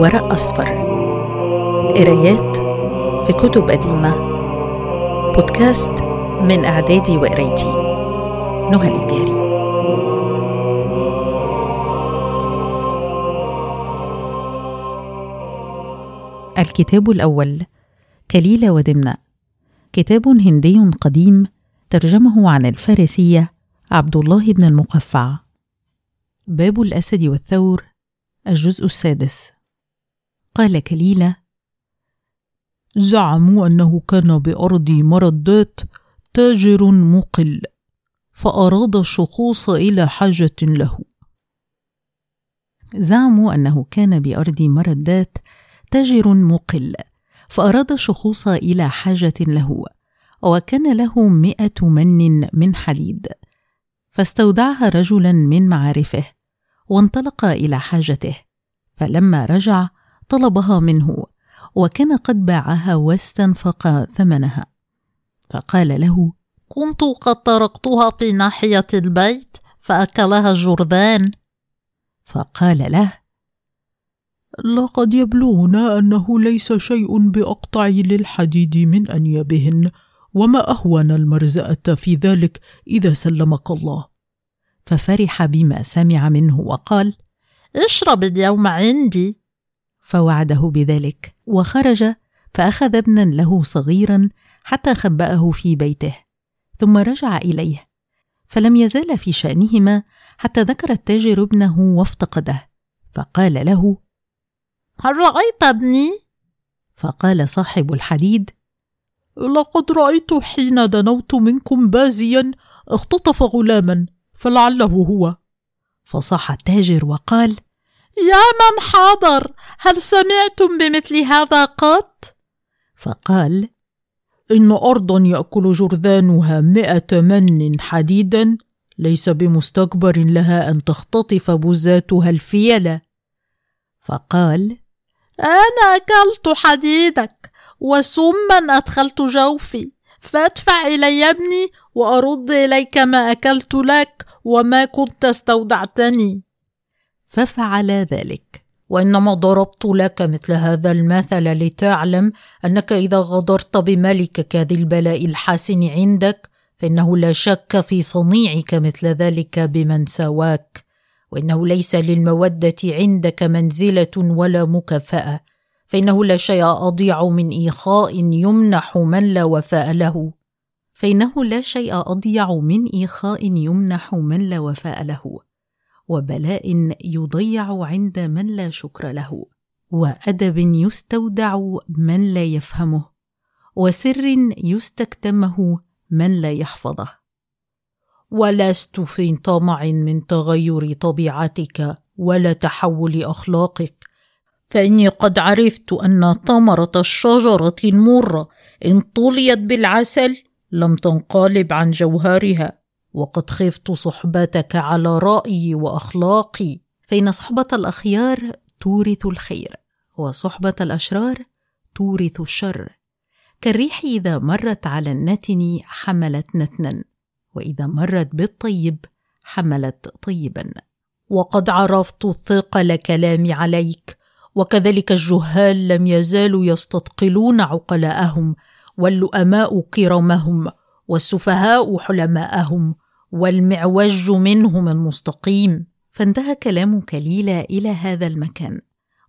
ورق أصفر. قرايات في كتب قديمة. بودكاست من إعدادي وقرايتي. نهى الإبياري الكتاب الأول كليلة ودمنة. كتاب هندي قديم ترجمه عن الفارسية عبد الله بن المقفع. باب الأسد والثور الجزء السادس. قال كليلة زعموا أنه كان بأرض مردات تاجر مقل فأراد الشخوص إلى حاجة له. زعموا أنه كان بأرض مردات تاجر مقل فأراد الشخوص إلى حاجة له وكان له مئة من من حديد فاستودعها رجلا من معارفه وانطلق إلى حاجته فلما رجع طلبها منه وكان قد باعها واستنفق ثمنها. فقال له كنت قد تركتها في ناحية البيت فأكلها الجرذان فقال له لقد يبلغنا أنه ليس شيء بأقطع للحديد من أنيابهن وما أهون المرزأة في ذلك إذا سلمك الله. ففرح بما سمع منه وقال اشرب اليوم عندي. فوعده بذلك وخرج فأخذ ابنا له صغيرا حتى خبأه في بيته ثم رجع إليه فلم يزال في شأنهما حتى ذكر التاجر ابنه وافتقده فقال له هل رأيت ابني؟ فقال صاحب الحديد لقد رأيت حين دنوت منكم بازيا اختطف غلاما فلعله هو. فصاح التاجر وقال يا من حاضر هل سمعتم بمثل هذا قط؟ فقال إن أرضا يأكل جرذانها مئة من حديدا ليس بمستكبر لها أن تختطف بزاتها الفيلة. فقال أنا أكلت حديدك وسما أدخلت جوفي فادفع إلي ابني وأرد إليك ما أكلت لك وما كنت استودعتني. ففعل ذلك. وإنما ضربت لك مثل هذا المثل لتعلم أنك إذا غدرت بملكك ذي البلاء الحاسن عندك فإنه لا شك في صنيعك مثل ذلك بمن سواك. وإنه ليس للمودة عندك منزلة ولا مكافأة. فإنه لا شيء أضيع من إيخاء يمنح من لا وفاء له. فإنه لا شيء أضيع من إيخاء يمنح من لا وفاء له. وبلاء يضيع عند من لا شكر له وأدب يستودع من لا يفهمه وسر يستكتمه من لا يحفظه. ولست في طمع من تغير طبيعتك ولا تحول أخلاقك. فإني قد عرفت أن ثمرة الشجرة المره إن طليت بالعسل لم تنقلب عن جوهرها. وقد خفت صحبتك على رأيي وأخلاقي. فإن صحبة الأخيار تورث الخير وصحبة الأشرار تورث الشر. كالريح إذا مرت على النتن حملت نتنا وإذا مرت بالطيب حملت طيبا. وقد عرفت ثقل كلامي عليك وكذلك الجهال لم يزالوا يستثقلون عقلاءهم واللؤماء كرمهم والسفهاء حلماءهم والمعوج منهم المستقيم فانتهى كلام كليلة إلى هذا المكان.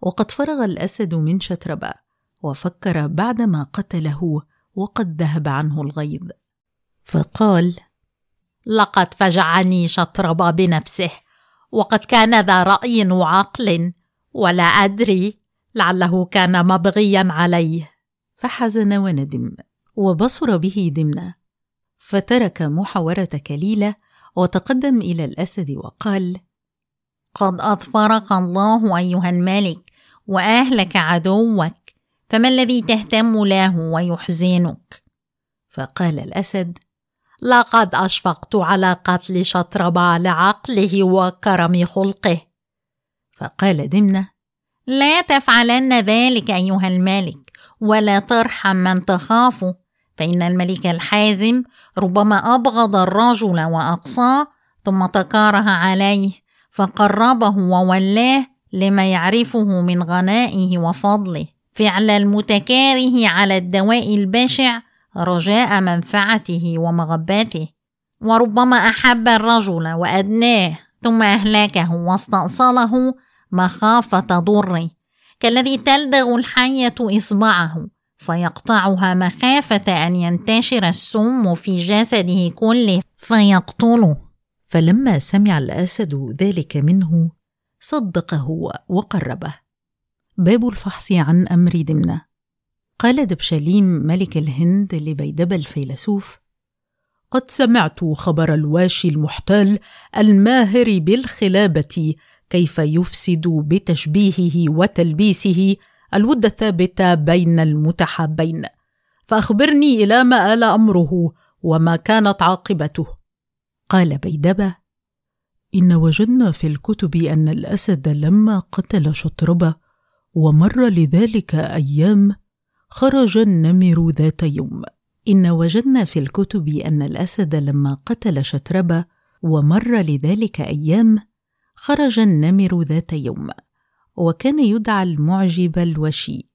وقد فرغ الأسد من شتربة وفكر بعدما قتله وقد ذهب عنه الغيظ. فقال لقد فجعني شطربة بنفسه وقد كان ذا رأي وعقل ولا أدري لعله كان مبغيا عليه. فحزن وندم وبصر به دمنة. فترك محاورة كليلة وتقدم إلى الأسد وقال: قد أظفرك الله أيها الملك وأهلك عدوك فما الذي تهتم له ويحزنك؟ فقال الأسد: لقد أشفقت على قتل شطربة لعقله وكرم خلقه. فقال دمنة: لا تفعلن ذلك أيها الملك ولا ترحم من تخافه فإن الملك الحازم ربما أبغض الرجل وأقصاه ثم تكاره عليه فقربه وولاه لما يعرفه من غنائه وفضله. فعل المتكاره على الدواء البشع رجاء منفعته ومغباته. وربما أحب الرجل وأدناه ثم أهلكه واستأصله مخافة ضره. كالذي تلدغ الحية إصبعه فيقطعها مخافة أن ينتشر السم في جسده كله فيقتله. فلما سمع الأسد ذلك منه صدقه وقربه. باب الفحص عن أمر دمنة. قال دبشليم ملك الهند لبيدبة الفيلسوف قد سمعت خبر الواشي المحتال الماهر بالخلابة كيف يفسد بتشبيهه وتلبيسه الود الثابت بين المتحابين. فأخبرني إلى ما آل أمره وما كانت عاقبته. قال بيدبة إن وجدنا في الكتب أن الأسد لما قتل شطربة ومر لذلك أيام خرج النمر ذات يوم. إن وجدنا في الكتب أن الأسد لما قتل شتربة ومر لذلك أيام خرج النمر ذات يوم. وكان يدعى المعجب الوشي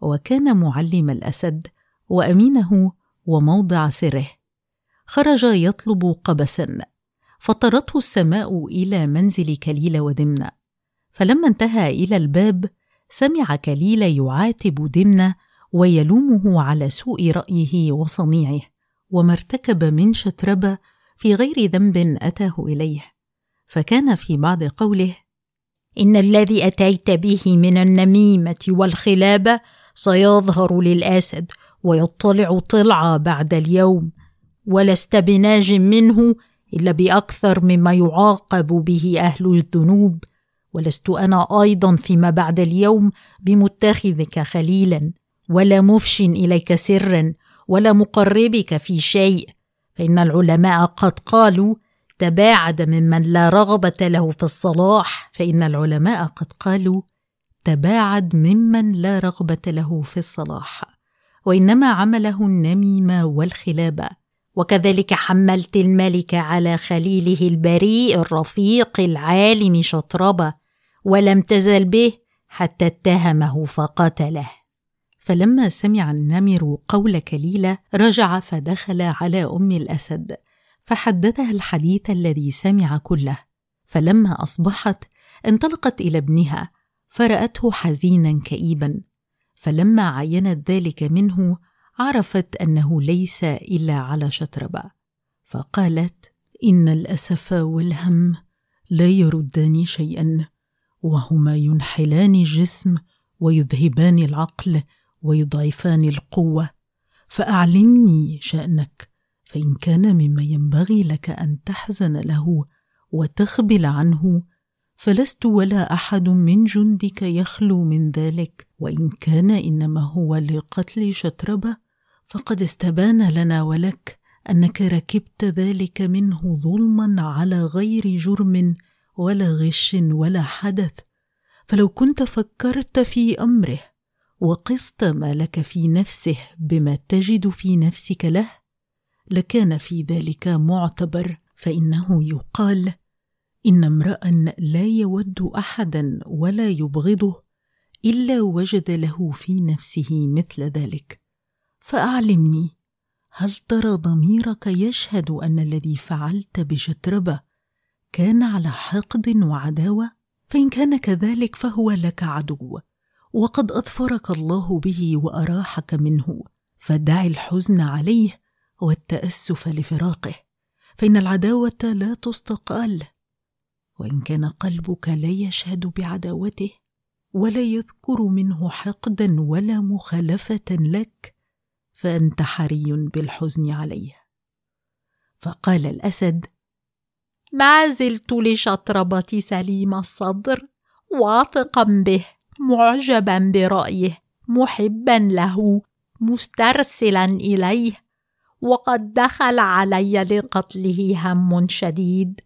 وكان معلم الأسد وأمينه وموضع سره. خرج يطلب قبسا فطرته السماء إلى منزل كليل ودمنة فلما انتهى إلى الباب سمع كليل يعاتب دمنة ويلومه على سوء رأيه وصنيعه وما ارتكب من شتربة في غير ذنب أتاه إليه. فكان في بعض قوله إن الذي أتيت به من النميمة والخلابه سيظهر للأسد ويطلع طلعه بعد اليوم ولست بناج منه إلا بأكثر مما يعاقب به أهل الذنوب ولست أنا أيضا فيما بعد اليوم بمتخذك خليلا ولا مفش إليك سرا ولا مقربك في شيء فإن العلماء قد قالوا تباعد ممن لا رغبة له في الصلاح فإن العلماء قد قالوا تباعد ممن لا رغبة له في الصلاح. وإنما عمله النميمه والخلابه وكذلك حملت الملك على خليله البريء الرفيق العالم شطربة ولم تزل به حتى اتهمه فقتله. فلما سمع النمر قول كليلة رجع فدخل على أم الأسد. فحدثها الحديث الذي سمع كله. فلما أصبحت انطلقت إلى ابنها فرأته حزينا كئيبا. فلما عينت ذلك منه عرفت أنه ليس إلا على شطربة. فقالت إن الأسف والهم لا يردان شيئا وهما ينحلان الجسم ويذهبان العقل ويضعفان القوة. فأعلمني شأنك فإن كان مما ينبغي لك أن تحزن له وتخبل عنه فلست ولا أحد من جندك يخلو من ذلك. وإن كان إنما هو لقتل شتربة فقد استبان لنا ولك أنك ركبت ذلك منه ظلما على غير جرم ولا غش ولا حدث. فلو كنت فكرت في أمره وقست ما لك في نفسه بما تجد في نفسك له لكان في ذلك معتبر فإنه يقال إن امرأ لا يود أحدا ولا يبغضه إلا وجد له في نفسه مثل ذلك. فأعلمني هل ترى ضميرك يشهد أن الذي فعلت بشتربه كان على حقد وعداوة؟ فإن كان كذلك فهو لك عدو وقد أظفرك الله به وأراحك منه فدع الحزن عليه والتأسف لفراقه فإن العداوة لا تستقال وإن كان قلبك لا يشهد بعداوته ولا يذكر منه حقدا ولا مخالفة لك فأنت حري بالحزن عليه. فقال الأسد ما زلت لشطربة سليم الصدر واثقا به معجبا برأيه محبا له مسترسلا إليه وقد دخل علي لقتله هم شديد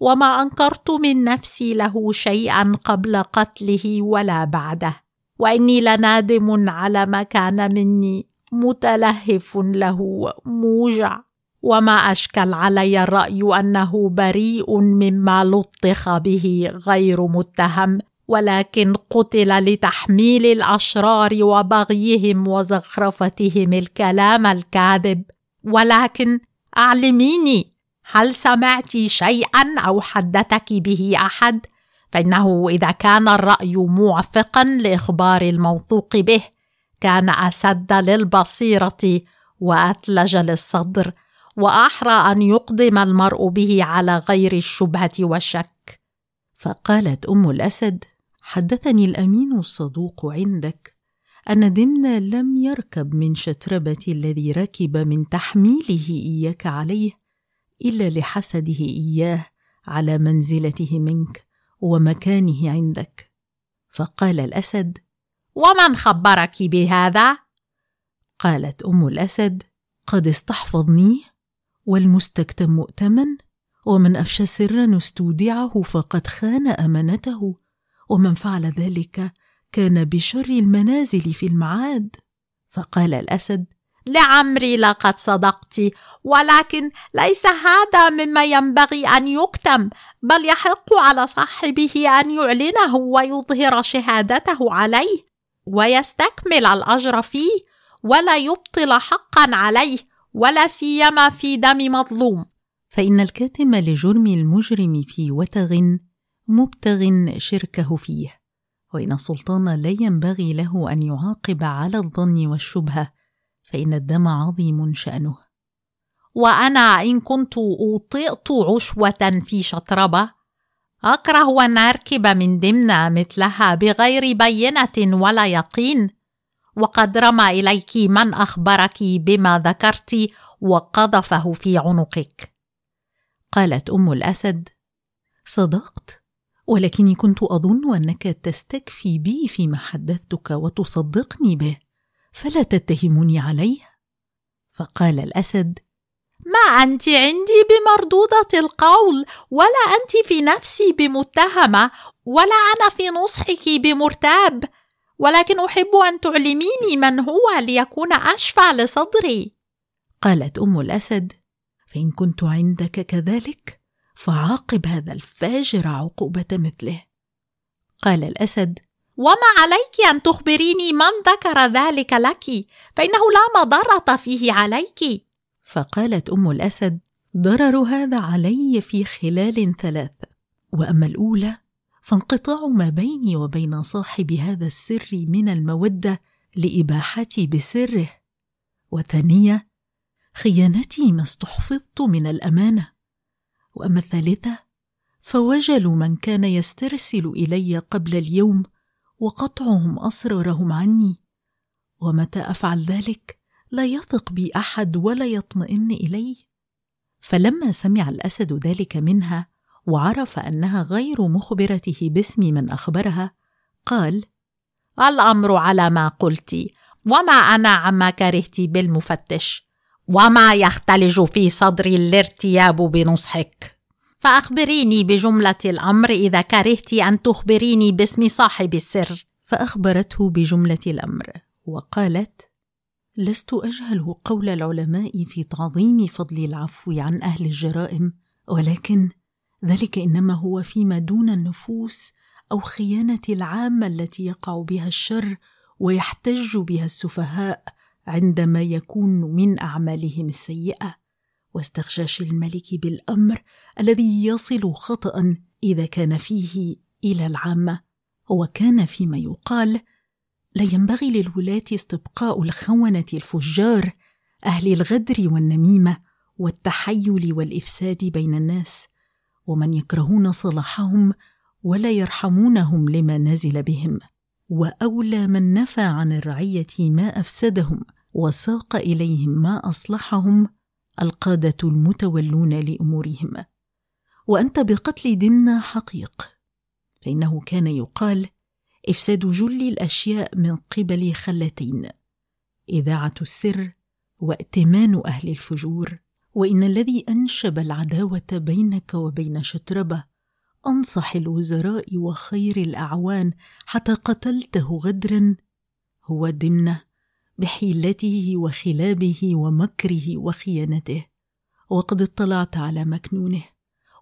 وما أنكرت من نفسي له شيئا قبل قتله ولا بعده. وإني لنادم على ما كان مني متلهف له موجع. وما أشكل علي الرأي أنه بريء مما لطخ به غير متهم ولكن قتل لتحميل الأشرار وبغيهم وزخرفتهم الكلام الكاذب. ولكن أعلميني هل سمعت شيئا أو حدثك به أحد؟ فإنه إذا كان الرأي موافقا لإخبار الموثوق به كان أسد للبصيرة وأثلج للصدر وأحرى أن يقدم المرء به على غير الشبهة والشك. فقالت أم الأسد حدثني الأمين الصدوق عندك. أن دمنا لم يركب من شتربة الذي ركب من تحميله إياك عليه إلا لحسده إياه على منزلته منك ومكانه عندك. فقال الأسد ومن خبرك بهذا؟ قالت أم الأسد قد استحفظني والمستكتم مؤتمن ومن أفشى سرا استودعه فقد خان أمانته ومن فعل ذلك كان بشر المنازل في المعاد. فقال الأسد لعمري لقد صدقت ولكن ليس هذا مما ينبغي أن يكتم بل يحق على صاحبه أن يعلنه ويظهر شهادته عليه ويستكمل الأجر فيه ولا يبطل حقا عليه ولا سيما في دم مظلوم. فإن الكاتم لجرم المجرم في وتغ مبتغ شركه فيه. وإن السلطان لا ينبغي له أن يعاقب على الظن والشبهه فإن الدم عظيم شأنه. وأنا إن كنت اوطئت عشوة في شطربة أكره أن أركب من ضمن مثلها بغير بينة ولا يقين. وقد رمى إليك من أخبرك بما ذكرت وقذفه في عنقك. قالت أم الأسد صدقت؟ ولكني كنت أظن أنك تستكفي بي فيما حدثتك وتصدقني به فلا تتهمني عليه. فقال الأسد ما أنت عندي بمردودة القول ولا أنت في نفسي بمتهمة ولا أنا في نصحك بمرتاب ولكن أحب أن تعلميني من هو ليكون اشفع لصدري. قالت أم الأسد فإن كنت عندك كذلك فعاقب هذا الفاجر عقوبة مثله. قال الأسد وما عليك أن تخبريني من ذكر ذلك لك؟ فإنه لا مضرة فيه عليك. فقالت أم الأسد ضرر هذا علي في خلال ثلاث. وأما الأولى فانقطاع ما بيني وبين صاحب هذا السر من المودة لإباحتي بسره. وثانية خيانتي ما استحفظت من الأمانة. وأما الثالثة فوجل من كان يسترسل إلي قبل اليوم وقطعهم أسرارهم عني. ومتى أفعل ذلك؟ لا يثق بي أحد ولا يطمئن إلي. فلما سمع الأسد ذلك منها وعرف أنها غير مخبرته باسم من أخبرها قال الأمر على ما قلت وما أنا عما كرهت بالمفتش. وما يختلج في صدري الارتياب بنصحك. فأخبريني بجملة الأمر إذا كرهت أن تخبريني باسم صاحب السر. فأخبرته بجملة الأمر وقالت لست أجهل قول العلماء في تعظيم فضل العفو عن أهل الجرائم ولكن ذلك إنما هو فيما دون النفوس أو خيانة العامة التي يقع بها الشر ويحتج بها السفهاء عندما يكون من أعمالهم السيئة واستغشاش الملك بالأمر الذي يصل خطأ إذا كان فيه إلى العامة وكان فيما يقال لا ينبغي للولاة استبقاء الخونة الفجار أهل الغدر والنميمة والتحيل والإفساد بين الناس ومن يكرهون صلاحهم ولا يرحمونهم لما نزل بهم. وأولى من نفى عن الرعية ما أفسدهم وساق إليهم ما أصلحهم القادة المتولون لأمورهم. وأنت بقتل دمنه حقيق. فإنه كان يقال إفساد جل الأشياء من قبل خلتين. إذاعة السر وائتمان أهل الفجور. وإن الذي أنشب العداوة بينك وبين شتربة أنصح الوزراء وخير الأعوان حتى قتلته غدرا. هو دمنه بحيلته وخلابه ومكره وخيانته. وقد اطلعت على مكنونه.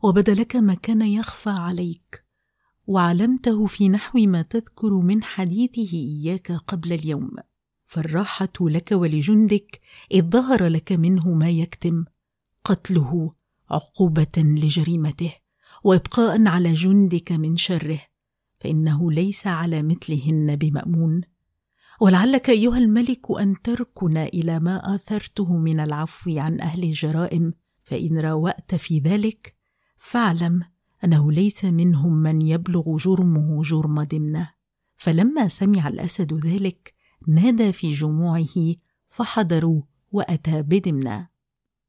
وبدا لك ما كان يخفى عليك. وعلمته في نحو ما تذكر من حديثه إياك قبل اليوم. فالراحة لك ولجندك إذ ظهر لك منه ما يكتم. قتله عقوبة لجريمته. وابقاء على جندك من شره فإنه ليس على مثلهن بمأمون. ولعلك أيها الملك أن تركن إلى ما آثرته من العفو عن أهل الجرائم فإن راوأت في ذلك فاعلم أنه ليس منهم من يبلغ جرمه جرم دمنة. فلما سمع الأسد ذلك نادى في جموعه فحضروا وأتى بدمنة.